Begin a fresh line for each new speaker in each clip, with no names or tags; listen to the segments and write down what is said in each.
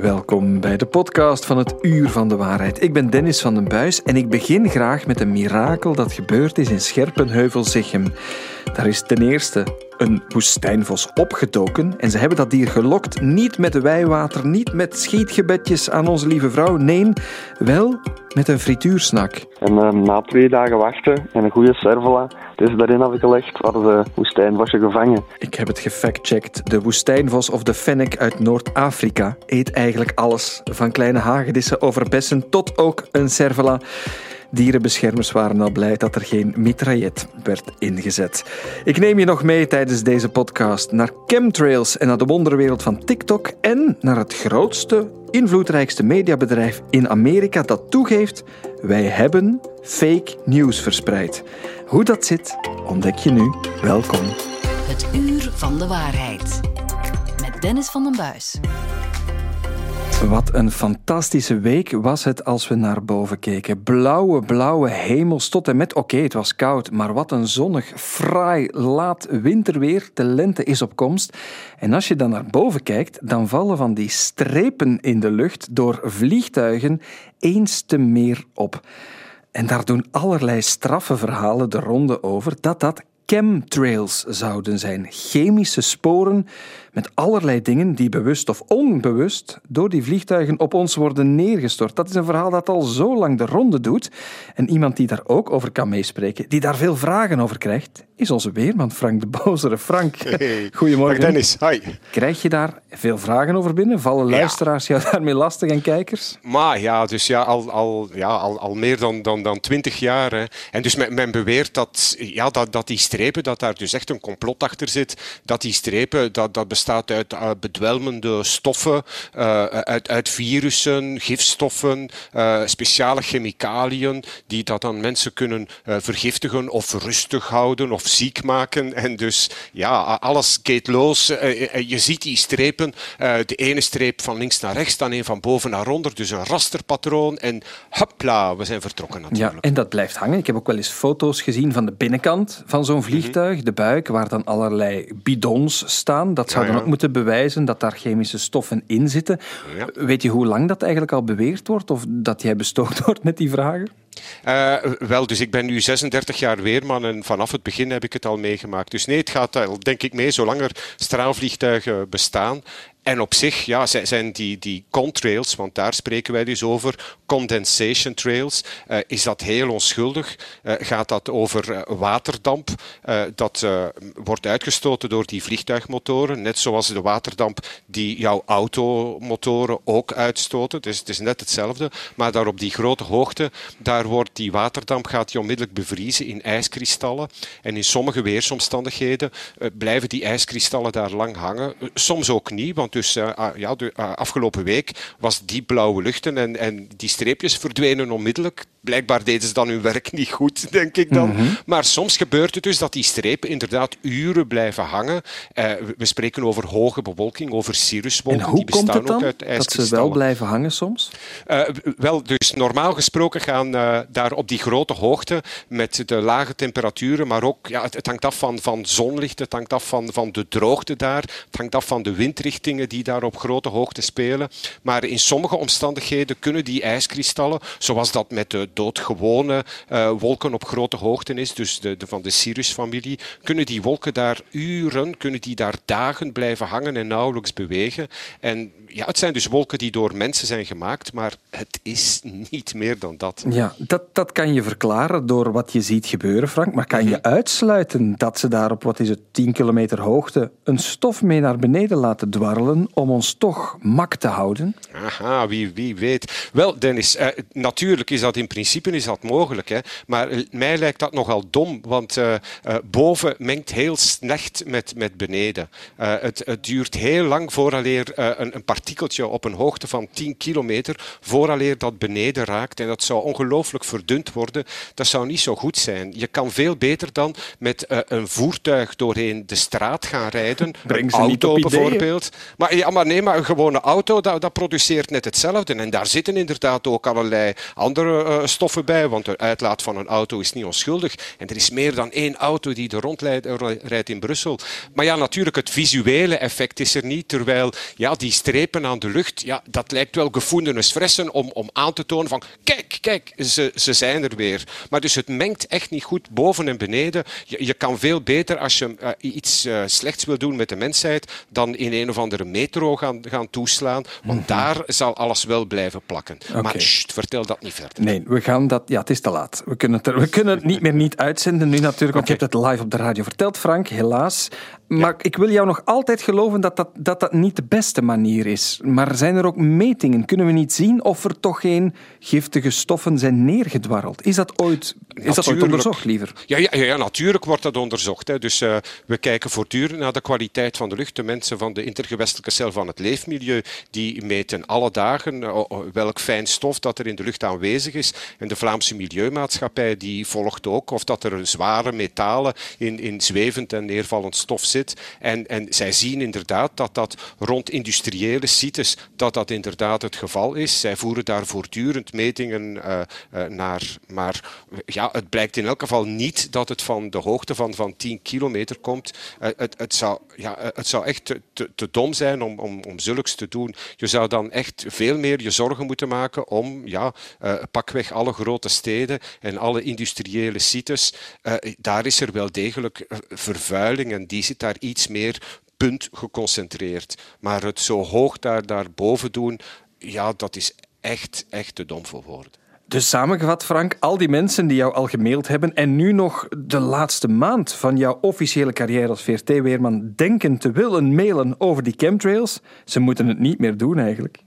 Welkom bij de podcast van het Uur van de Waarheid. Ik ben Dennis van den Buis en ik begin graag met een mirakel dat gebeurd is in Scherpenheuvel-Zichem. Daar is ten eerste een woestijnvos opgetoken en ze hebben dat dier gelokt niet met wijwater, niet met schietgebedjes aan onze lieve vrouw, nee, wel met een frituursnak.
En uh, na twee dagen wachten en een goede servola, dus daarin heb ik gelegd, hadden de woestijnvosje gevangen.
Ik heb het gefactcheckt. De woestijnvos of de fennec uit Noord-Afrika eet eigenlijk alles. Van kleine hagedissen over bessen tot ook een servola. Dierenbeschermers waren al blij dat er geen mitraillet werd ingezet. Ik neem je nog mee tijdens deze podcast naar chemtrails en naar de wonderwereld van TikTok en naar het grootste, invloedrijkste mediabedrijf in Amerika dat toegeeft: wij hebben fake news verspreid. Hoe dat zit, ontdek je nu. Welkom.
Het uur van de waarheid. Met Dennis van den Buis.
Wat een fantastische week was het als we naar boven keken. Blauwe, blauwe hemels tot en met. Oké, het was koud, maar wat een zonnig, fraai, laat winterweer. De lente is op komst. En als je dan naar boven kijkt, dan vallen van die strepen in de lucht door vliegtuigen eens te meer op. En daar doen allerlei straffe verhalen de ronde over dat dat chemtrails zouden zijn. Chemische sporen met allerlei dingen die bewust of onbewust door die vliegtuigen op ons worden neergestort. Dat is een verhaal dat al zo lang de ronde doet. En iemand die daar ook over kan meespreken, die daar veel vragen over krijgt, is onze weerman Frank de Bozere. Frank,
hey,
goedemorgen.
Dennis, hi.
Krijg je daar veel vragen over binnen? Vallen luisteraars jou daarmee lastig en kijkers?
Maar ja, dus ja, al, al, ja, al, al meer dan, dan, dan twintig jaar. Hè. En dus men, men beweert dat, ja, dat, dat die strepen, dat daar dus echt een complot achter zit. Dat die strepen, dat, dat bestaat uit uh, bedwelmende stoffen, uh, uit, uit virussen, gifstoffen, uh, speciale chemicaliën, die dat dan mensen kunnen vergiftigen of rustig houden of ziek maken. En dus ja, alles gaat los. je ziet die strepen, de ene streep van links naar rechts, dan een van boven naar onder, dus een rasterpatroon. En hopla, we zijn vertrokken natuurlijk.
Ja, en dat blijft hangen. Ik heb ook wel eens foto's gezien van de binnenkant van zo'n vliegtuig, mm -hmm. de buik, waar dan allerlei bidons staan. Dat zou dan ook moeten bewijzen dat daar chemische stoffen in zitten. Weet je hoe lang dat eigenlijk al beweerd wordt of dat jij bestookt wordt met die vragen?
Uh, wel, dus ik ben nu 36 jaar weerman en vanaf het begin heb ik het al meegemaakt. Dus nee, het gaat al, denk ik mee, zolang er straalvliegtuigen bestaan. En op zich ja, zijn die, die contrails, want daar spreken wij dus over, condensation trails, uh, is dat heel onschuldig. Uh, gaat dat over uh, waterdamp dat wordt uitgestoten door die vliegtuigmotoren, net zoals de waterdamp die jouw automotoren ook uitstoten. Dus het is net hetzelfde, maar daar op die grote hoogte, daar wordt die waterdamp gaat die onmiddellijk bevriezen in ijskristallen. En in sommige weersomstandigheden blijven die ijskristallen daar lang hangen. Soms ook niet, want dus uh, ja, de uh, afgelopen week was die blauwe luchten en, en die streepjes verdwenen onmiddellijk. Blijkbaar deden ze dan hun werk niet goed, denk ik dan.
Mhm.
Mm -hmm. Maar soms gebeurt het dus dat die strepen inderdaad uren blijven hangen. Uh, we spreken over hoge bewolking, over cirruswolken.
En hoe
die bestaan
komt het dan
uit
dat ze wel blijven hangen soms?
Uh, wel, dus normaal gesproken gaan uh, daar op die grote hoogte met de lage temperaturen, maar ook, ja, het, het hangt af van, van zonlicht, het hangt af van, van de droogte daar, het hangt af van de windrichtingen die daar op grote hoogte spelen. Maar in sommige omstandigheden kunnen die ijskristallen, zoals dat met de doodgewone uh, wolken op grote hoogte is, dus de, de van de Sirius-familie, kunnen die wolken daar uren, kunnen die daar dagen blijven hangen en nauwelijks bewegen. En ja, het zijn dus wolken die door mensen zijn gemaakt, maar het is niet meer dan dat.
Ja, dat, dat kan je verklaren door wat je ziet gebeuren, Frank. Maar kan je
Mhm.
uitsluiten dat ze daar op, wat is het, 10 kilometer hoogte een stof mee naar beneden laten dwarrelen om ons toch mak te houden?
Aha, wie, wie weet. Wel, Dennis, uh, natuurlijk is dat in principe is dat mogelijk. Hè? Maar mij lijkt dat nogal dom, want uh, uh, boven mengt heel slecht met, met beneden. Uh, het, het duurt heel lang vooraleer een, een partikeltje op een hoogte van 10 kilometer, vooraleer dat beneden raakt. En dat zou ongelooflijk verdund worden. Dat zou niet zo goed zijn. Je kan veel beter dan met een voertuig doorheen de straat gaan rijden.
Breng
een auto
ideeën.
bijvoorbeeld. Maar, ja, maar nee, maar een gewone auto, dat, dat produceert net hetzelfde. En daar zitten inderdaad ook allerlei andere stoffen bij, want de uitlaat van een auto is niet onschuldig. En er is meer dan één auto die er rondrijdt in Brussel. Maar ja, natuurlijk, het visuele effect is er niet. Terwijl ja, die strepen aan de lucht, ja, dat lijkt wel gevoelens fressen om, om aan te tonen van kijk, kijk, ze, ze zijn er weer. Maar dus het mengt echt niet goed boven en beneden. Je, je kan veel beter als je uh, iets uh, slechts wil doen met de mensheid dan in een of andere metro gaan, gaan toeslaan. Want mm -hmm. daar zal alles wel blijven plakken. Okay. Maar sst, vertel dat niet verder.
Nee, we gaan dat... Ja, het is te laat. We kunnen het, er, we kunnen het niet meer niet uitzenden nu natuurlijk, want okay. je hebt het live op de radio verteld, Frank, helaas. Maar ik wil jou nog altijd geloven dat dat, dat dat niet de beste manier is. Maar zijn er ook metingen? Kunnen we niet zien of er toch geen giftige stoffen zijn neergedwarreld? Is dat ooit, is dat ooit onderzocht, liever?
Ja, ja, ja, natuurlijk wordt dat onderzocht. Hè. Dus uh, we kijken voortdurend naar de kwaliteit van de lucht. De mensen van de intergewestelijke cel van het leefmilieu, die meten alle dagen uh, welk fijn stof dat er in de lucht aanwezig is. En de Vlaamse Milieumaatschappij die volgt ook of dat er zware metalen in, in zwevend en neervallend stof zit. En, en zij zien inderdaad dat dat rond industriële sites dat dat inderdaad het geval is. Zij voeren daar voortdurend metingen uh, uh, naar. Maar ja, het blijkt in elk geval niet dat het van de hoogte van, van 10 kilometer komt. Uh, het, het, zou, ja, het zou echt te, te, te dom zijn om, om, om zulks te doen. Je zou dan echt veel meer je zorgen moeten maken om ja, pakweg alle grote steden en alle industriële sites. daar is er wel degelijk vervuiling en die zit daar iets meer punt geconcentreerd. Maar het zo hoog daar, daarboven doen, ja, dat is echt, echt te dom voor woorden.
Dus samengevat, Frank, al die mensen die jou al gemaild hebben en nu nog de laatste maand van jouw officiële carrière als VRT-weerman denken te willen mailen over die chemtrails, ze moeten het niet meer doen eigenlijk.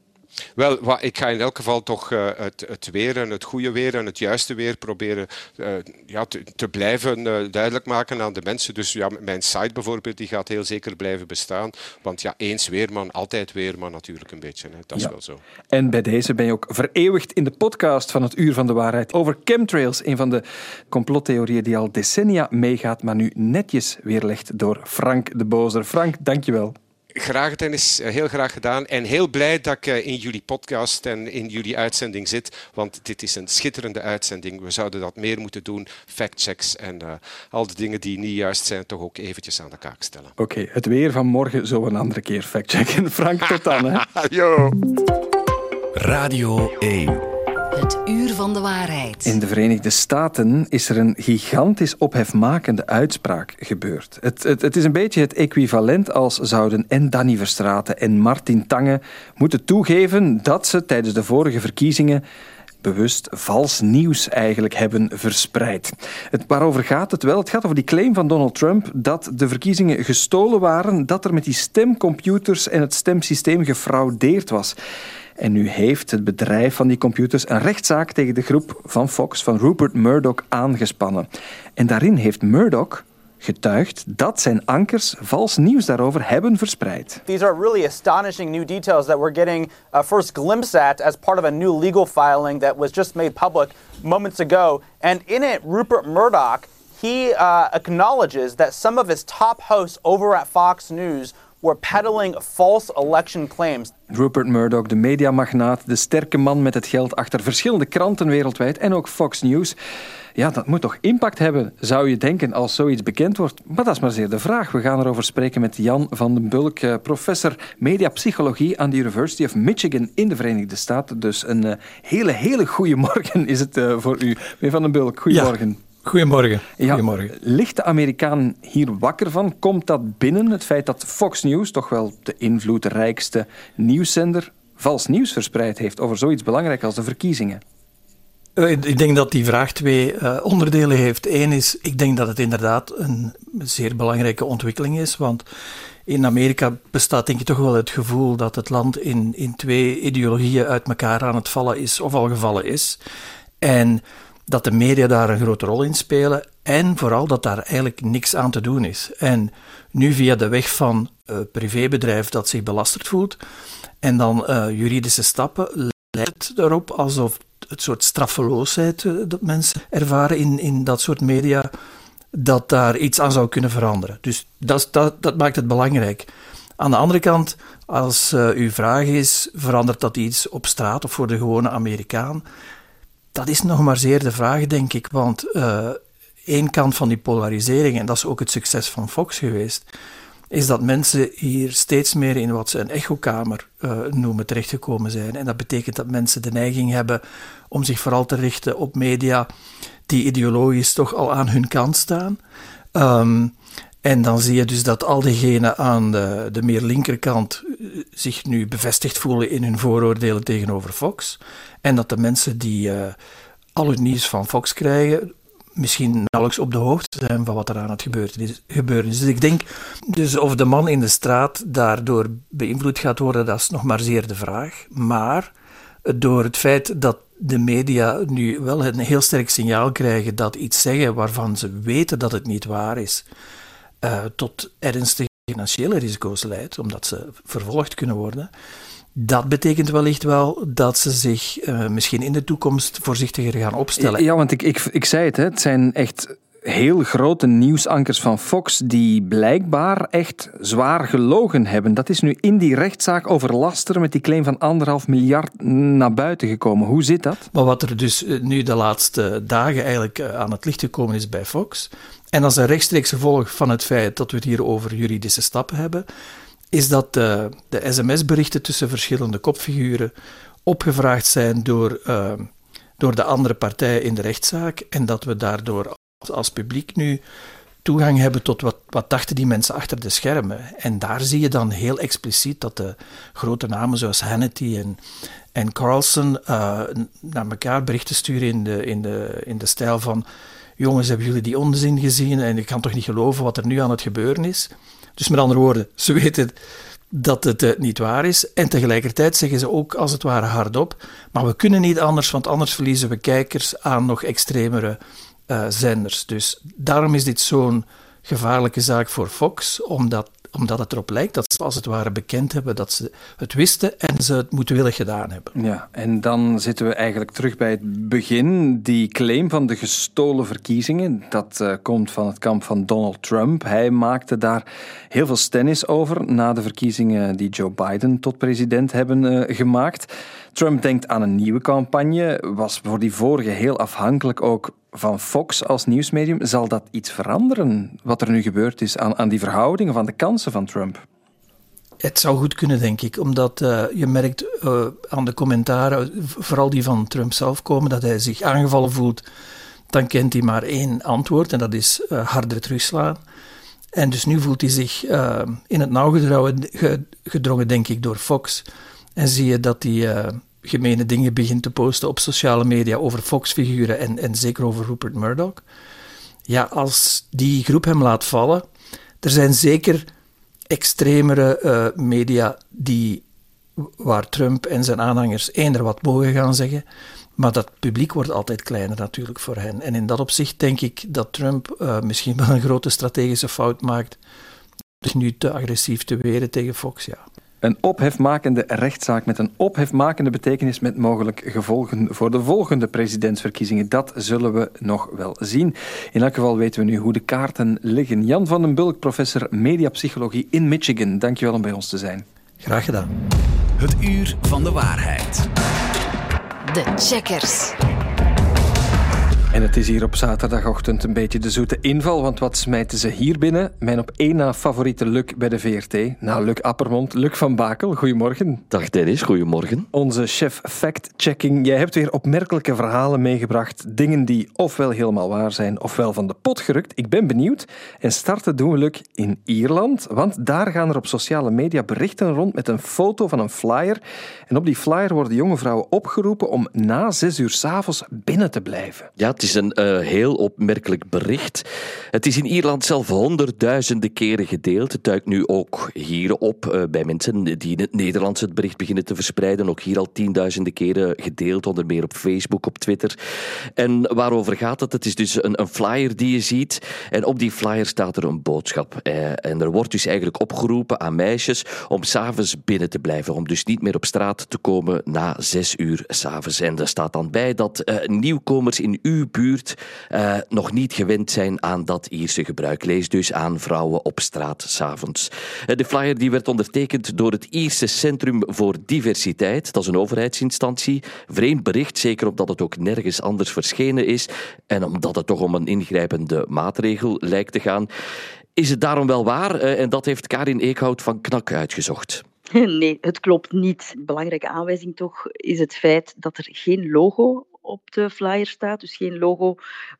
Wel, wat, ik ga in elk geval toch uh, het, het weer en het goede weer en het juiste weer proberen uh, ja, te, te blijven uh, duidelijk maken aan de mensen. Dus ja, mijn site bijvoorbeeld, die gaat heel zeker blijven bestaan. Want ja, eens weerman, altijd weerman natuurlijk een beetje. Hè. Dat is
ja.
wel zo.
En bij deze ben je ook vereeuwigd in de podcast van het Uur van de Waarheid over chemtrails. Een van de complottheorieën die al decennia meegaat, maar nu netjes weerlegd door Frank de Bozer. Frank, dankjewel.
Graag, Dennis. Heel graag gedaan. En heel blij dat ik in jullie podcast en in jullie uitzending zit. Want dit is een schitterende uitzending. We zouden dat meer moeten doen. Factchecks en uh, al de dingen die niet juist zijn, toch ook eventjes aan de kaak stellen.
Oké, okay, het weer van morgen zo een andere keer factchecken. Frank, tot dan. Hè?
Yo.
Radio 1. Het uur van de waarheid.
In de Verenigde Staten is er een gigantisch ophefmakende uitspraak gebeurd. Het, het, is een beetje het equivalent als zouden en Danny Verstraeten en Martin Tange moeten toegeven dat ze tijdens de vorige verkiezingen bewust vals nieuws eigenlijk hebben verspreid. Het, waarover gaat het wel? Het gaat over die claim van Donald Trump dat de verkiezingen gestolen waren, dat er met die stemcomputers en het stemsysteem gefraudeerd was. En nu heeft het bedrijf van die computers een rechtszaak tegen de groep van Fox, van Rupert Murdoch, aangespannen. En daarin heeft Murdoch getuigd dat zijn ankers vals nieuws daarover hebben verspreid.
These are really astonishing new details that we're getting a uh, first glimpse at as part of a new legal filing that was just made public moments ago. And in it, Rupert Murdoch, he uh, acknowledges that some of his top hosts over at Fox News were peddling false election claims.
Rupert Murdoch, de mediamagnaat, de sterke man met het geld achter verschillende kranten wereldwijd en ook Fox News. Ja, dat moet toch impact hebben, zou je denken, als zoiets bekend wordt. Maar dat is maar zeer de vraag. We gaan erover spreken met Jan van den Bulk, eh, professor mediapsychologie aan de University of Michigan in de Verenigde Staten. Dus een uh, hele, hele goede morgen is het uh, voor u. Meneer van den Bulk, goedemorgen.
Ja. Goedemorgen.
Goedemorgen. Ja, ligt de Amerikaan hier wakker van? Komt dat binnen, het feit dat Fox News, toch wel de invloedrijkste nieuwszender, vals nieuws verspreid heeft over zoiets belangrijk als de verkiezingen?
Ik denk dat die vraag twee uh, onderdelen heeft. Eén is, ik denk dat het inderdaad een zeer belangrijke ontwikkeling is, want in Amerika bestaat denk ik toch wel het gevoel dat het land in, in twee ideologieën uit elkaar aan het vallen is, of al gevallen is. En dat de media daar een grote rol in spelen en vooral dat daar eigenlijk niks aan te doen is. En nu via de weg van uh, privébedrijf dat zich belasterd voelt en dan uh, juridische stappen het erop alsof het soort straffeloosheid uh, dat mensen ervaren in, in dat soort media, dat daar iets aan zou kunnen veranderen. Dus dat, dat, dat maakt het belangrijk. Aan de andere kant, als uw vraag is, verandert dat iets op straat of voor de gewone Amerikaan? Dat is nog maar zeer de vraag, denk ik. Want uh, één kant van die polarisering, en dat is ook het succes van Fox geweest, is dat mensen hier steeds meer in wat ze een echokamer uh, noemen terechtgekomen zijn. En dat betekent dat mensen de neiging hebben om zich vooral te richten op media die ideologisch toch al aan hun kant staan. Um, en dan zie je dus dat al diegenen aan de, de meer linkerkant eh, zich nu bevestigd voelen in hun vooroordelen tegenover Fox. En dat de mensen die uh, al het nieuws van Fox krijgen, misschien nauwelijks op de hoogte zijn van wat er aan het gebeuren is. Dus ik denk, dus of de man in de straat daardoor beïnvloed gaat worden, dat is nog maar zeer de vraag. Maar door het feit dat de media nu wel een heel sterk signaal krijgen dat iets zeggen waarvan ze weten dat het niet waar is, uh, tot ernstige financiële risico's leidt, omdat ze vervolgd kunnen worden. Dat betekent wellicht wel dat ze zich uh, misschien in de toekomst voorzichtiger gaan opstellen.
Ja, want ik, ik, ik zei het, hè, het zijn echt heel grote nieuwsankers van Fox die blijkbaar echt zwaar gelogen hebben. Dat is nu in die rechtszaak over Laster met die claim van anderhalf miljard naar buiten gekomen. Hoe zit dat?
Maar wat er dus eh, nu de laatste dagen eigenlijk aan het licht gekomen is bij Fox, en is een rechtstreeks gevolg van het feit dat we het hier over juridische stappen hebben, is dat de, de sms-berichten tussen verschillende kopfiguren opgevraagd zijn door, uh, door de andere partij in de rechtszaak en dat we daardoor als, als publiek nu toegang hebben tot wat, wat dachten die mensen achter de schermen. En daar zie je dan heel expliciet dat de grote namen zoals Hannity en, en Carlson uh, naar elkaar berichten sturen in de, in de, in de stijl van jongens, hebben jullie die onzin gezien? En ik kan toch niet geloven wat er nu aan het gebeuren is? Dus met andere woorden, ze weten dat het uh, niet waar is. En tegelijkertijd zeggen ze ook als het ware hardop, maar we kunnen niet anders, want anders verliezen we kijkers aan nog extremere uh, zenders. Dus daarom is dit zo'n gevaarlijke zaak voor Fox, omdat omdat het erop lijkt dat ze als het ware bekend hebben dat ze het wisten en ze het moedwillig gedaan hebben.
Ja, en dan zitten we eigenlijk terug bij het begin. Die claim van de gestolen verkiezingen, dat uh, komt van het kamp van Donald Trump. Hij maakte daar heel veel stennis over na de verkiezingen die Joe Biden tot president hebben uh, gemaakt. Trump denkt aan een nieuwe campagne, was voor die vorige heel afhankelijk ook van Fox als nieuwsmedium. Zal dat iets veranderen, wat er nu gebeurd is aan, aan die verhoudingen van de kansen van Trump?
Het zou goed kunnen, denk ik, omdat uh, je merkt uh, aan de commentaren, vooral die van Trump zelf komen, dat hij zich aangevallen voelt. Dan kent hij maar één antwoord en dat is uh, harder terugslaan. En dus nu voelt hij zich in het nauw gedrongen, denk ik, door Fox. En zie je dat hij gemene dingen begint te posten op sociale media over Fox-figuren en, en zeker over Rupert Murdoch. Ja, als die groep hem laat vallen, er zijn zeker extremere uh, media die, waar Trump en zijn aanhangers eender wat mogen gaan zeggen. Maar dat publiek wordt altijd kleiner natuurlijk voor hen. En in dat opzicht denk ik dat Trump uh, misschien wel een grote strategische fout maakt. Dus nu te agressief te weren tegen Fox, ja.
Een ophefmakende rechtszaak met een ophefmakende betekenis met mogelijk gevolgen voor de volgende presidentsverkiezingen. Dat zullen we nog wel zien. In elk geval weten we nu hoe de kaarten liggen. Jan van den Bulk, professor mediapsychologie in Michigan. Dankjewel om bij ons te zijn.
Graag gedaan.
Het uur van de waarheid. De checkers.
En het is hier op zaterdagochtend een beetje de zoete inval, want wat smijten ze hier binnen? Mijn op één na favoriete Luc bij de VRT. Nou, Luc Appermond, Luc van Bakel, goedemorgen.
Dag Dennis, goedemorgen.
Onze chef fact-checking. Jij hebt weer opmerkelijke verhalen meegebracht. Dingen die ofwel helemaal waar zijn, ofwel van de pot gerukt. Ik ben benieuwd. En starten doen we, Luc, in Ierland, want daar gaan er op sociale media berichten rond met een foto van een flyer. En op die flyer worden jonge vrouwen opgeroepen om na zes uur s'avonds binnen te blijven.
Ja, het is een uh, heel opmerkelijk bericht. Het is in Ierland zelf honderdduizenden keren gedeeld. Het duikt nu ook hier op uh, bij mensen die in het Nederlands het bericht beginnen te verspreiden. Ook hier al tienduizenden keren gedeeld, onder meer op Facebook, op Twitter. En waarover gaat het? Het is dus een, een flyer die je ziet. En op die flyer staat er een boodschap. Uh, en er wordt dus eigenlijk opgeroepen aan meisjes om s'avonds binnen te blijven. Om dus niet meer op straat te komen na zes uur s'avonds. En er staat dan bij dat nieuwkomers in uw buurt uh, nog niet gewend zijn aan dat Ierse gebruik. Lees dus aan vrouwen op straat s'avonds. Uh, de flyer die werd ondertekend door het Ierse Centrum voor Diversiteit. Dat is een overheidsinstantie. Vreemd bericht, zeker omdat het ook nergens anders verschenen is en omdat het toch om een ingrijpende maatregel lijkt te gaan. Is het daarom wel waar? Uh, en dat heeft Karin Eekhout van Knak uitgezocht.
Nee, het klopt niet. Belangrijke aanwijzing toch is het feit dat er geen logo op de flyer staat. Dus geen logo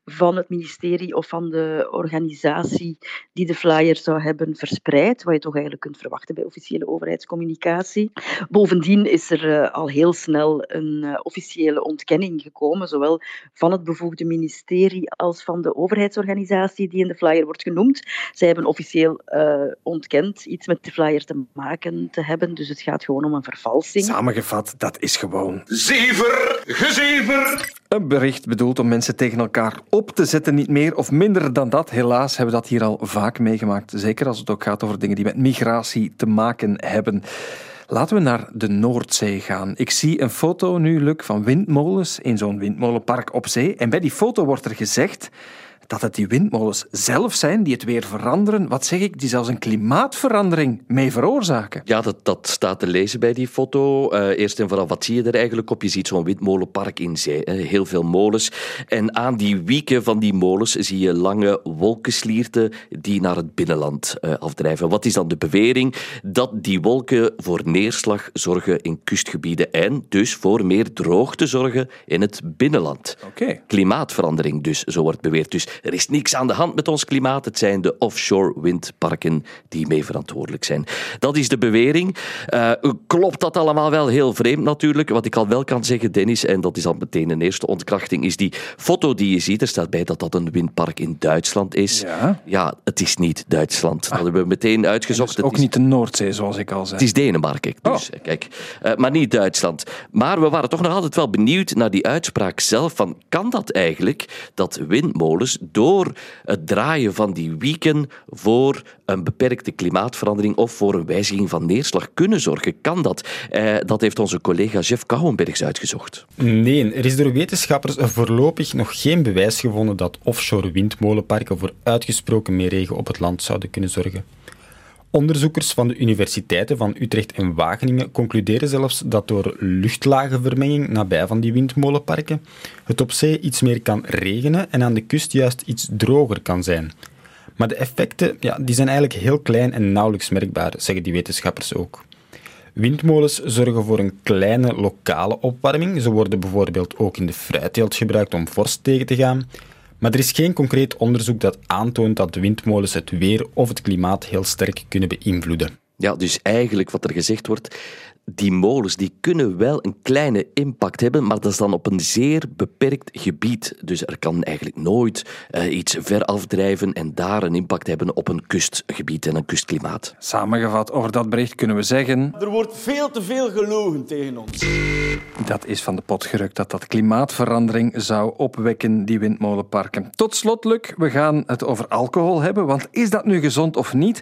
van het ministerie of van de organisatie die de flyer zou hebben verspreid, wat je toch eigenlijk kunt verwachten bij officiële overheidscommunicatie. Bovendien is er uh, al heel snel een uh, officiële ontkenning gekomen, zowel van het bevoegde ministerie als van de overheidsorganisatie die in de flyer wordt genoemd. Zij hebben officieel uh, ontkend iets met de flyer te maken te hebben, dus het gaat gewoon om een vervalsing.
Samengevat, dat is gewoon...
Zever, gezever!
Een bericht bedoeld om mensen tegen elkaar op te zetten, niet meer of minder dan dat. Helaas hebben we dat hier al vaak meegemaakt. Zeker als het ook gaat over dingen die met migratie te maken hebben. Laten we naar de Noordzee gaan. Ik zie een foto nu, Luc, van windmolens in zo'n windmolenpark op zee. En bij die foto wordt er gezegd dat het die windmolens zelf zijn die het weer veranderen. Wat zeg ik? Die zelfs een klimaatverandering mee veroorzaken.
Ja, dat, dat staat te lezen bij die foto. Uh, eerst en vooral, wat zie je er eigenlijk op? Je ziet zo'n windmolenpark in zee. Heel veel molens. En aan die wieken van die molens zie je lange wolkenslierten die naar het binnenland uh, afdrijven. Wat is dan de bewering? Dat die wolken voor neerslag zorgen in kustgebieden en dus voor meer droogte zorgen in het binnenland.
Okay.
Klimaatverandering dus, zo wordt beweerd. Dus er is niks aan de hand met ons klimaat. Het zijn de offshore windparken die mee verantwoordelijk zijn. Dat is de bewering. Uh, klopt dat allemaal wel heel vreemd natuurlijk? Wat ik al wel kan zeggen, Dennis, en dat is al meteen een eerste ontkrachting, is die foto die je ziet. Er staat bij dat dat een windpark in Duitsland is.
Ja,
ja het is niet Duitsland. Dat hebben we meteen uitgezocht.
Het ook
is...
niet de Noordzee, zoals ik al zei.
Het is Denemarken, dus. Oh. Kijk. Uh, maar niet Duitsland. Maar we waren toch nog altijd wel benieuwd naar die uitspraak zelf. Van, kan dat eigenlijk, dat windmolens door het draaien van die wieken voor een beperkte klimaatverandering of voor een wijziging van neerslag kunnen zorgen. Kan dat? Eh, dat heeft onze collega Jeff Kouwenbergs uitgezocht.
Nee, er is door wetenschappers voorlopig nog geen bewijs gevonden dat offshore windmolenparken voor uitgesproken meer regen op het land zouden kunnen zorgen. Onderzoekers van de universiteiten van Utrecht en Wageningen concluderen zelfs dat door luchtlagenvermenging nabij van die windmolenparken het op zee iets meer kan regenen en aan de kust juist iets droger kan zijn. Maar de effecten ja, die zijn eigenlijk heel klein en nauwelijks merkbaar, zeggen die wetenschappers ook. Windmolens zorgen voor een kleine lokale opwarming. Ze worden bijvoorbeeld ook in de fruitteelt gebruikt om vorst tegen te gaan. Maar er is geen concreet onderzoek dat aantoont dat windmolens het weer of het klimaat heel sterk kunnen beïnvloeden.
Ja, dus eigenlijk wat er gezegd wordt, die molens die kunnen wel een kleine impact hebben, maar dat is dan op een zeer beperkt gebied. Dus er kan eigenlijk nooit uh, iets ver afdrijven en daar een impact hebben op een kustgebied en een kustklimaat.
Samengevat over dat bericht kunnen we zeggen...
Er wordt veel te veel gelogen tegen ons.
Dat is van de pot gerukt dat dat klimaatverandering zou opwekken, die windmolenparken. Tot slot, Luc, we gaan het over alcohol hebben, want is dat nu gezond of niet?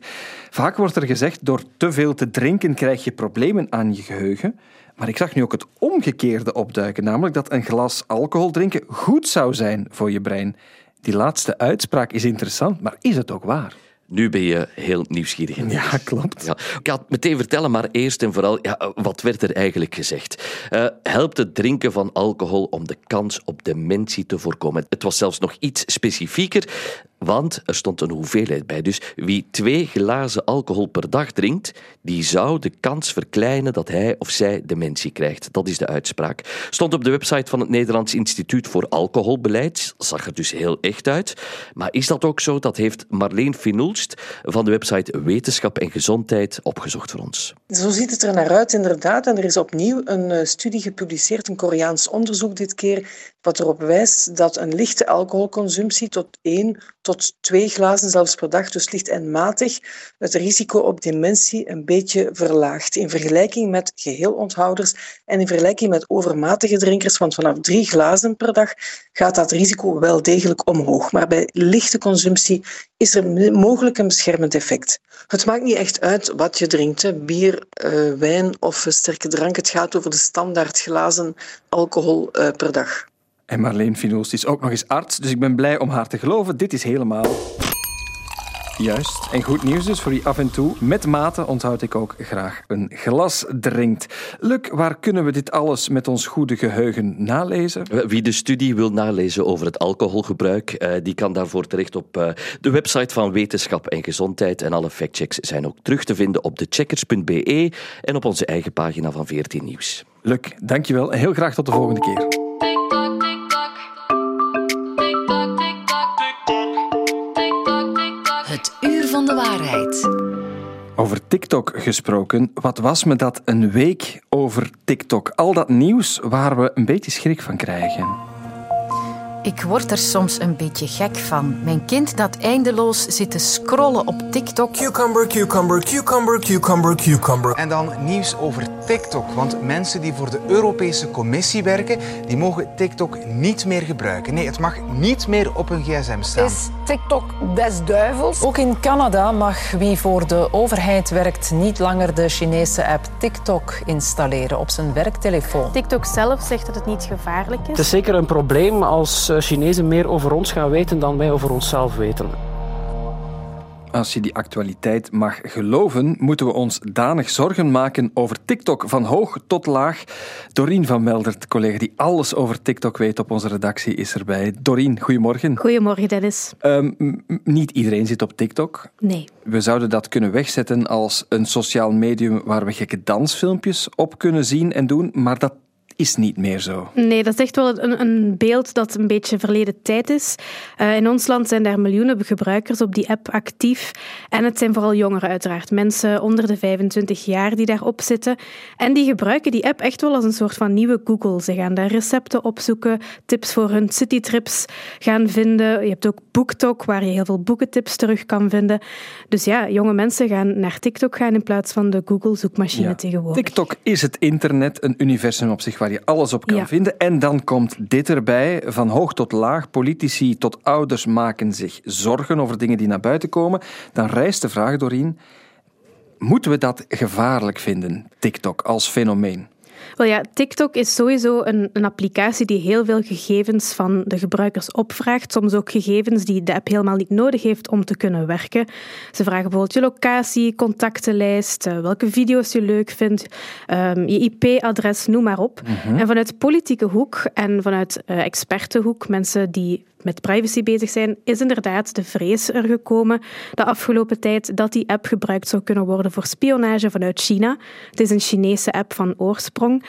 Vaak wordt er gezegd, door te veel te drinken krijg je problemen aan je geheugen. Maar ik zag nu ook het omgekeerde opduiken, namelijk dat een glas alcohol drinken goed zou zijn voor je brein. Die laatste uitspraak is interessant, maar is het ook waar?
Nu ben je heel nieuwsgierig. In
ja, klopt.
Ja. Ik ga het meteen vertellen, maar eerst en vooral, ja, wat werd er eigenlijk gezegd? Uh, helpt het drinken van alcohol om de kans op dementie te voorkomen? Het was zelfs nog iets specifieker. Want er stond een hoeveelheid bij. Dus wie twee glazen alcohol per dag drinkt, die zou de kans verkleinen dat hij of zij dementie krijgt. Dat is de uitspraak. Stond op de website van het Nederlands Instituut voor Alcoholbeleid. Zag er dus heel echt uit. Maar is dat ook zo? Dat heeft Marleen Finulst van de website Wetenschap en Gezondheid opgezocht voor ons.
Zo ziet het er naar uit, inderdaad. En er is opnieuw een eh, studie gepubliceerd, een Koreaans onderzoek dit keer, wat erop wijst dat een lichte alcoholconsumptie tot 1 tot 2 glazen zelfs per dag, dus licht en matig, het risico op dementie een beetje verlaagt. In vergelijking met geheelonthouders en in vergelijking met overmatige drinkers, want vanaf 3 glazen per dag gaat dat risico wel degelijk omhoog. Maar bij lichte consumptie is er mogelijk een beschermend effect. Het maakt niet echt uit wat je drinkt, bier, uh, wijn of sterke drank. Het gaat over de standaard glazen alcohol uh, per dag.
En Marleen Finoels is ook nog eens arts, dus ik ben blij om haar te geloven. Dit is helemaal... Juist. En goed nieuws dus voor wie af en toe met mate onthoud ik ook graag een glas drinkt. Luc, waar kunnen we dit alles met ons goede geheugen nalezen?
Wie de studie wil nalezen over het alcoholgebruik, eh, die kan daarvoor terecht op eh, de website van Wetenschap en Gezondheid. En alle factchecks zijn ook terug te vinden op decheckers.be en op onze eigen pagina van 14 Nieuws.
Luc, dankjewel en heel graag tot de volgende keer. Over TikTok gesproken, wat was me dat een week over TikTok? Al dat nieuws waar we een beetje schrik van krijgen.
Ik word er soms een beetje gek van. Mijn kind dat eindeloos zit te scrollen op TikTok.
Cucumber, cucumber, cucumber, cucumber, cucumber. En dan nieuws over TikTok. Want mensen die voor de Europese Commissie werken, die mogen TikTok niet meer gebruiken. Nee, het mag niet meer op hun gsm staan.
Is TikTok des duivels? Ook in Canada mag wie voor de overheid werkt niet langer de Chinese app TikTok installeren op zijn werktelefoon.
TikTok zelf zegt dat het niet gevaarlijk is.
Het is zeker een probleem als Chinezen meer over ons gaan weten dan wij over onszelf weten.
Als je die actualiteit mag geloven, moeten we ons danig zorgen maken over TikTok van hoog tot laag. Dorien van Meldert, collega die alles over TikTok weet op onze redactie, is erbij. Dorien, goedemorgen.
Goedemorgen, Dennis.
Um, niet iedereen zit op TikTok.
Nee.
We zouden dat kunnen wegzetten als een sociaal medium waar we gekke dansfilmpjes op kunnen zien en doen, maar dat is niet meer zo.
Nee, dat is echt wel een, een beeld dat een beetje verleden tijd is. Uh, in ons land zijn er miljoenen gebruikers op die app actief. En het zijn vooral jongeren uiteraard. Mensen onder de 25 jaar die daarop zitten. En die gebruiken die app echt wel als een soort van nieuwe Google. Ze gaan daar recepten opzoeken, tips voor hun citytrips gaan vinden. Je hebt ook BookTok, waar je heel veel boekentips terug kan vinden. Dus ja, jonge mensen gaan naar TikTok gaan in plaats van de Google-zoekmachine
ja.
tegenwoordig.
TikTok is het internet, een universum op zich waar je alles op kan
Ja.
vinden. En dan komt dit erbij, van hoog tot laag. Politici tot ouders maken zich zorgen over dingen die naar buiten komen. Dan rijst de vraag, Doreen, moeten we dat gevaarlijk vinden, TikTok, als fenomeen?
Wel ja, TikTok is sowieso een, een applicatie die heel veel gegevens van de gebruikers opvraagt. Soms ook gegevens die de app helemaal niet nodig heeft om te kunnen werken. Ze vragen bijvoorbeeld je locatie, contactenlijst, eh, welke video's je leuk vindt, ehm, je IP-adres, noem maar op.
Mhm.
En vanuit politieke hoek en vanuit eh, expertenhoek, mensen die met privacy bezig zijn, is inderdaad de vrees er gekomen de afgelopen tijd dat die app gebruikt zou kunnen worden voor spionage vanuit China. Het is een Chinese app van oorsprong.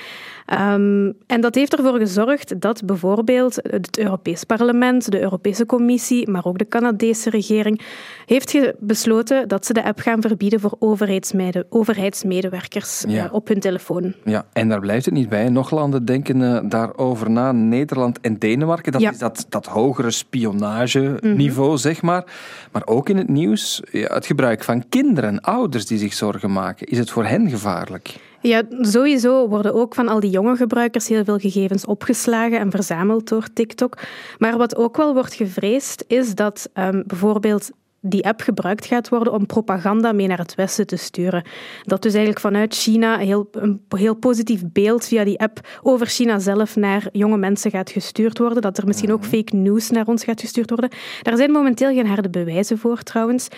Um, en dat heeft ervoor gezorgd dat bijvoorbeeld het Europees Parlement, de Europese Commissie, maar ook de Canadese regering, heeft besloten dat ze de app gaan verbieden voor overheidsmede overheidsmedewerkers
Ja.
uh, op hun telefoon.
Ja, en daar blijft het niet bij. Nog landen denken eh, daarover na. Nederland en Denemarken, dat
Ja.
is dat, dat hogere spionageniveau, zeg maar. Maar ook in het nieuws ja, het gebruik van kinderen, ouders die zich zorgen maken. Is het voor hen gevaarlijk?
Ja, sowieso worden ook van al die jonge gebruikers heel veel gegevens opgeslagen en verzameld door TikTok. Maar wat ook wel wordt gevreesd, is dat um, bijvoorbeeld die app gebruikt gaat worden om propaganda mee naar het Westen te sturen. Dat dus eigenlijk vanuit China heel, een heel positief beeld via die app over China zelf naar jonge mensen gaat gestuurd worden. Dat er misschien ook fake news naar ons gaat gestuurd worden. Daar zijn momenteel geen harde bewijzen voor trouwens.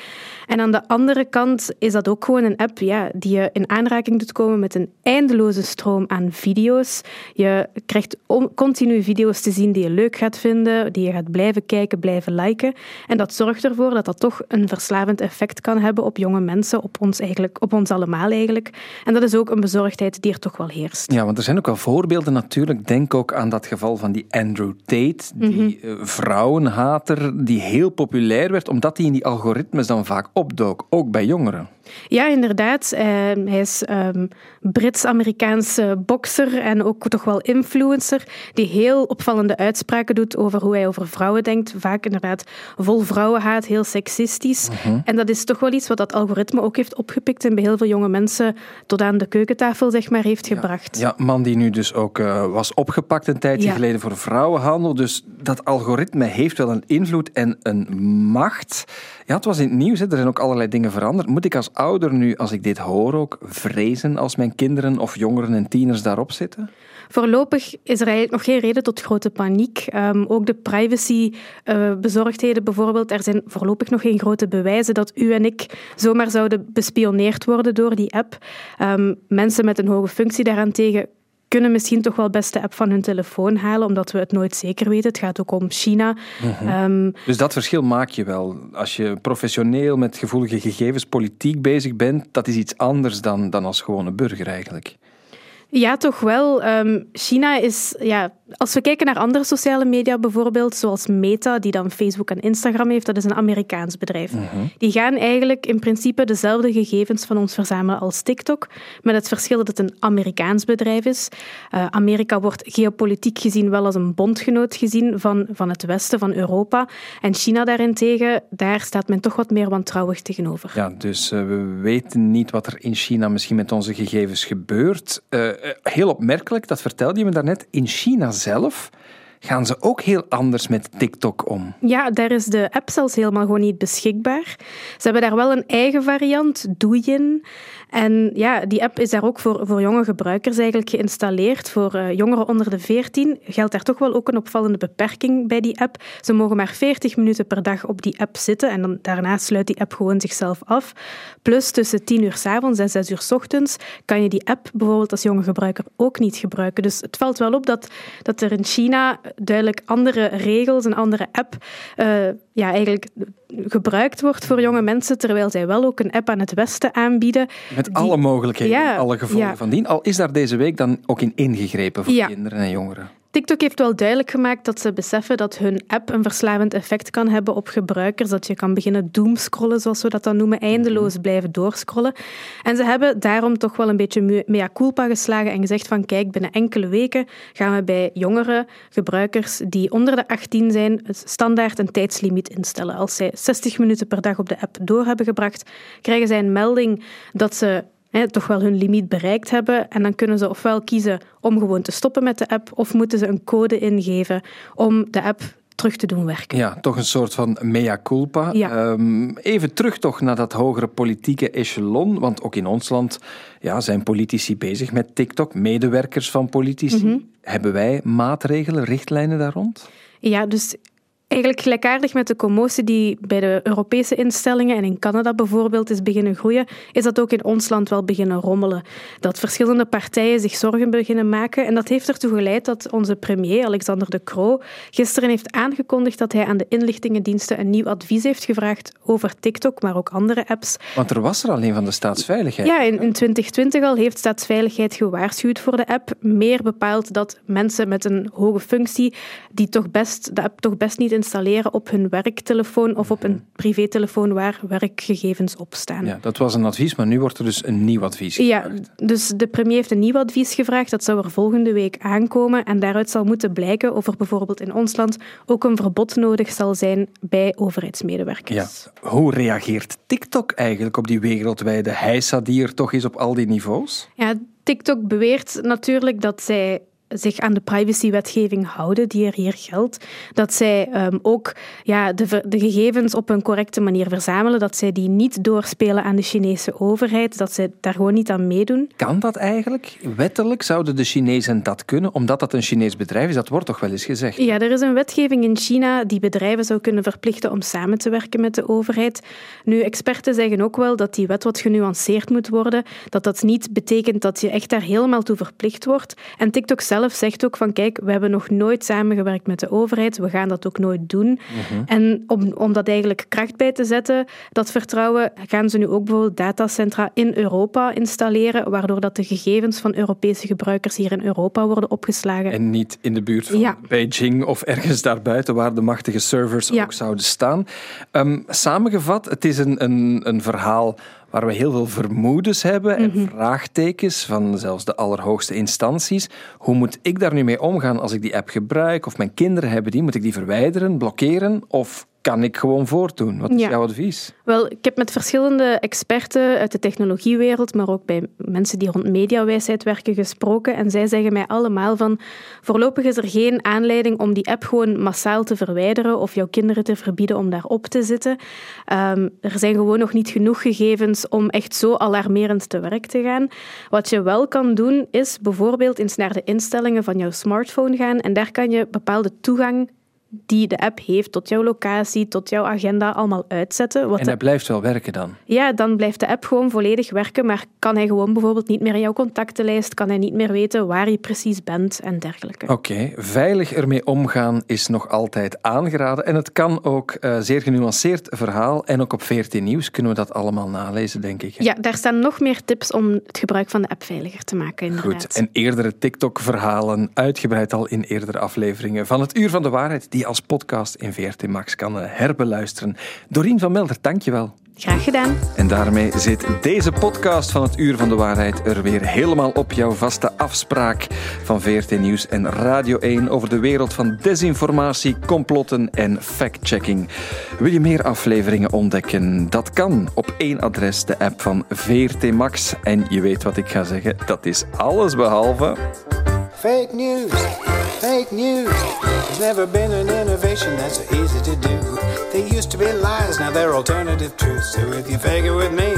En aan de andere kant is dat ook gewoon een app ja, die je in aanraking doet komen met een eindeloze stroom aan video's. Je krijgt continu video's te zien die je leuk gaat vinden, die je gaat blijven kijken, blijven liken. En dat zorgt ervoor dat dat toch een verslavend effect kan hebben op jonge mensen, op ons, eigenlijk, op ons allemaal eigenlijk. En dat is ook een bezorgdheid die er toch wel heerst.
Ja, want er zijn ook wel voorbeelden natuurlijk. Denk ook aan dat geval van die Andrew Tate, die
Mhm.
uh, vrouwenhater, die heel populair werd, omdat hij in die algoritmes dan vaak opdook, ook bij jongeren.
Ja, inderdaad. Uh, hij is um, Brits-Amerikaanse bokser en ook toch wel influencer, die heel opvallende uitspraken doet over hoe hij over vrouwen denkt. Vaak inderdaad vol vrouwenhaat, heel seksistisch.
Mhm.
Uh -huh. En dat is toch wel iets wat dat algoritme ook heeft opgepikt en bij heel veel jonge mensen tot aan de keukentafel zeg maar, heeft gebracht.
Ja, man die nu dus ook uh, was opgepakt een tijdje
Ja.
geleden voor vrouwenhandel. Dus dat algoritme heeft wel een invloed en een macht. Ja, het was in het nieuws, hè. er zijn ook allerlei dingen veranderd. Moet ik als ouder nu, als ik dit hoor ook, vrezen als mijn kinderen of jongeren en tieners daarop zitten?
Voorlopig is er eigenlijk nog geen reden tot grote paniek. Um, ook de privacybezorgdheden uh, bijvoorbeeld. Er zijn voorlopig nog geen grote bewijzen dat u en ik zomaar zouden bespioneerd worden door die app. Um, mensen met een hoge functie daarentegen kunnen misschien toch wel best de app van hun telefoon halen, omdat we het nooit zeker weten. Het gaat ook om China.
Mm um, dus dat verschil maak je wel. Als je professioneel met gevoelige gegevens politiek bezig bent, dat is iets anders dan, dan als gewone burger eigenlijk.
Ja, toch wel. Um, China is, ja, als we kijken naar andere sociale media bijvoorbeeld, zoals Meta, die dan Facebook en Instagram heeft, dat is een Amerikaans bedrijf. -hmm. Die gaan eigenlijk in principe dezelfde gegevens van ons verzamelen als TikTok, met het verschil dat het een Amerikaans bedrijf is. Uh, Amerika wordt geopolitiek gezien wel als een bondgenoot gezien van, van het Westen, van Europa. En China daarentegen, daar staat men toch wat meer wantrouwig tegenover.
Ja, dus uh, we weten niet wat er in China misschien met onze gegevens gebeurt. Uh, heel opmerkelijk, dat vertelde je me daarnet, in China zelf gaan ze ook heel anders met TikTok om.
Ja, daar is de app zelfs helemaal gewoon niet beschikbaar. Ze hebben daar wel een eigen variant, Douyin. En ja, die app is daar ook voor, voor jonge gebruikers eigenlijk geïnstalleerd. Voor uh, jongeren onder de 14 geldt daar toch wel ook een opvallende beperking bij die app. Ze mogen maar 40 minuten per dag op die app zitten en dan, daarna sluit die app gewoon zichzelf af. Plus tussen 10 uur s avonds en 6 uur s ochtends kan je die app bijvoorbeeld als jonge gebruiker ook niet gebruiken. Dus het valt wel op dat, dat er in China duidelijk andere regels, een andere app, uh, ja, eigenlijk gebruikt wordt voor jonge mensen, terwijl zij wel ook een app aan het Westen aanbieden.
Met die, alle mogelijkheden, ja, alle gevolgen
ja.
van dien. Al is daar deze week dan ook in ingegrepen voor kinderen en jongeren.
TikTok heeft wel duidelijk gemaakt dat ze beseffen dat hun app een verslavend effect kan hebben op gebruikers. Dat je kan beginnen doomscrollen, zoals we dat dan noemen, eindeloos blijven doorscrollen. En ze hebben daarom toch wel een beetje mea culpa geslagen en gezegd van kijk, binnen enkele weken gaan we bij jongere gebruikers die onder de 18 zijn standaard een tijdslimiet instellen. Als zij 60 minuten per dag op de app door hebben gebracht, krijgen zij een melding dat ze Toch wel hun limiet bereikt hebben. En dan kunnen ze ofwel kiezen om gewoon te stoppen met de app, of moeten ze een code ingeven om de app terug te doen werken.
Ja, toch een soort van mea culpa.
Ja.
Um, even terug toch naar dat hogere politieke echelon, want ook in ons land ja, zijn politici bezig met TikTok, medewerkers van politici.
Mm -hmm.
Hebben wij maatregelen, richtlijnen daar rond?
Ja, dus Eigenlijk gelijkaardig met de commotie die bij de Europese instellingen en in Canada bijvoorbeeld is beginnen groeien, is dat ook in ons land wel beginnen rommelen. Dat verschillende partijen zich zorgen beginnen maken. En dat heeft ertoe geleid dat onze premier, Alexander De Croo, gisteren heeft aangekondigd dat hij aan de inlichtingendiensten een nieuw advies heeft gevraagd over TikTok, maar ook andere apps.
Want er was er alleen van de staatsveiligheid.
Ja, in, in 2020 al heeft staatsveiligheid gewaarschuwd voor de app. Meer bepaald dat mensen met een hoge functie, die toch best, de app toch best niet installeren op hun werktelefoon of op een privételefoon waar werkgegevens op staan.
Ja, dat was een advies, maar nu wordt er dus een nieuw advies gevraagd.
Ja, dus de premier heeft een nieuw advies gevraagd. Dat zou er volgende week aankomen. En daaruit zal moeten blijken of er bijvoorbeeld in ons land ook een verbod nodig zal zijn bij overheidsmedewerkers.
Ja. Hoe reageert TikTok eigenlijk op die wereldwijde heisa die er toch is op al die niveaus?
Ja, TikTok beweert natuurlijk dat zij zich aan de privacywetgeving houden die er hier geldt. Dat zij um, ook ja, de, de, gegevens op een correcte manier verzamelen. Dat zij die niet doorspelen aan de Chinese overheid. Dat zij daar gewoon niet aan meedoen.
Kan dat eigenlijk? Wettelijk zouden de Chinezen dat kunnen, omdat dat een Chinees bedrijf is. Dat wordt toch wel eens gezegd?
Ja, er is een wetgeving in China die bedrijven zou kunnen verplichten om samen te werken met de overheid. Nu, experten zeggen ook wel dat die wet wat genuanceerd moet worden. Dat dat niet betekent dat je echt daar helemaal toe verplicht wordt. En TikTok zelf zegt ook van kijk, we hebben nog nooit samengewerkt met de overheid, we gaan dat ook nooit doen.
Mhm.
En om, om dat eigenlijk kracht bij te zetten, dat vertrouwen, gaan ze nu ook bijvoorbeeld datacentra in Europa installeren, waardoor dat de gegevens van Europese gebruikers hier in Europa worden opgeslagen.
En niet in de buurt van
ja.
Beijing of ergens daarbuiten waar de machtige servers
ja.
ook zouden staan. Um, samengevat, het is een, een, een verhaal waar we heel veel vermoedens hebben en
Mhm.
vraagtekens van zelfs de allerhoogste instanties. Hoe moet ik daar nu mee omgaan als ik die app gebruik of mijn kinderen hebben die? Moet ik die verwijderen, blokkeren of kan ik gewoon voortdoen. Wat is
Ja.
jouw advies?
Wel, ik heb met verschillende experten uit de technologiewereld, maar ook bij mensen die rond mediawijsheid werken, gesproken. En zij zeggen mij allemaal van, voorlopig is er geen aanleiding om die app gewoon massaal te verwijderen of jouw kinderen te verbieden om daarop te zitten. Ehm, er zijn gewoon nog niet genoeg gegevens om echt zo alarmerend te werk te gaan. Wat je wel kan doen, is bijvoorbeeld eens naar de instellingen van jouw smartphone gaan en daar kan je bepaalde toegang die de app heeft tot jouw locatie, tot jouw agenda, allemaal uitzetten. Wat
En
de-
hij blijft wel werken dan.
ja, dan blijft de app gewoon volledig werken, maar kan hij gewoon bijvoorbeeld niet meer in jouw contactenlijst, kan hij niet meer weten waar je precies bent en dergelijke.
Oké, veilig ermee omgaan is nog altijd aangeraden. En het kan ook eh, zeer genuanceerd verhaal. En ook op 14 Nieuws kunnen we dat allemaal nalezen, denk ik. hè?
Ja, daar staan nog meer tips om het gebruik van de app veiliger te maken, inderdaad.
Goed, en eerdere TikTok-verhalen uitgebreid al in eerdere afleveringen van het Uur van de Waarheid, die je als podcast in VRT Max kan eh, herbeluisteren. Dorien van Melder, dankjewel.
Graag gedaan.
En daarmee zit deze podcast van het Uur van de Waarheid er weer helemaal op jouw vaste afspraak van VRT Nieuws en Radio 1 over de wereld van desinformatie, complotten en fact-checking. Wil je meer afleveringen ontdekken? Dat kan op één adres, de app van VRT Max. En je weet wat ik ga zeggen, dat is alles behalve...
Fake news, fake news. There's never been an innovation that's so easy to do. They used to be lies, now they're alternative truths. So if you fake it with me,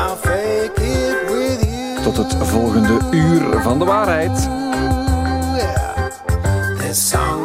I'll fake it with you.
Tot het volgende uur van de waarheid. Yeah. This song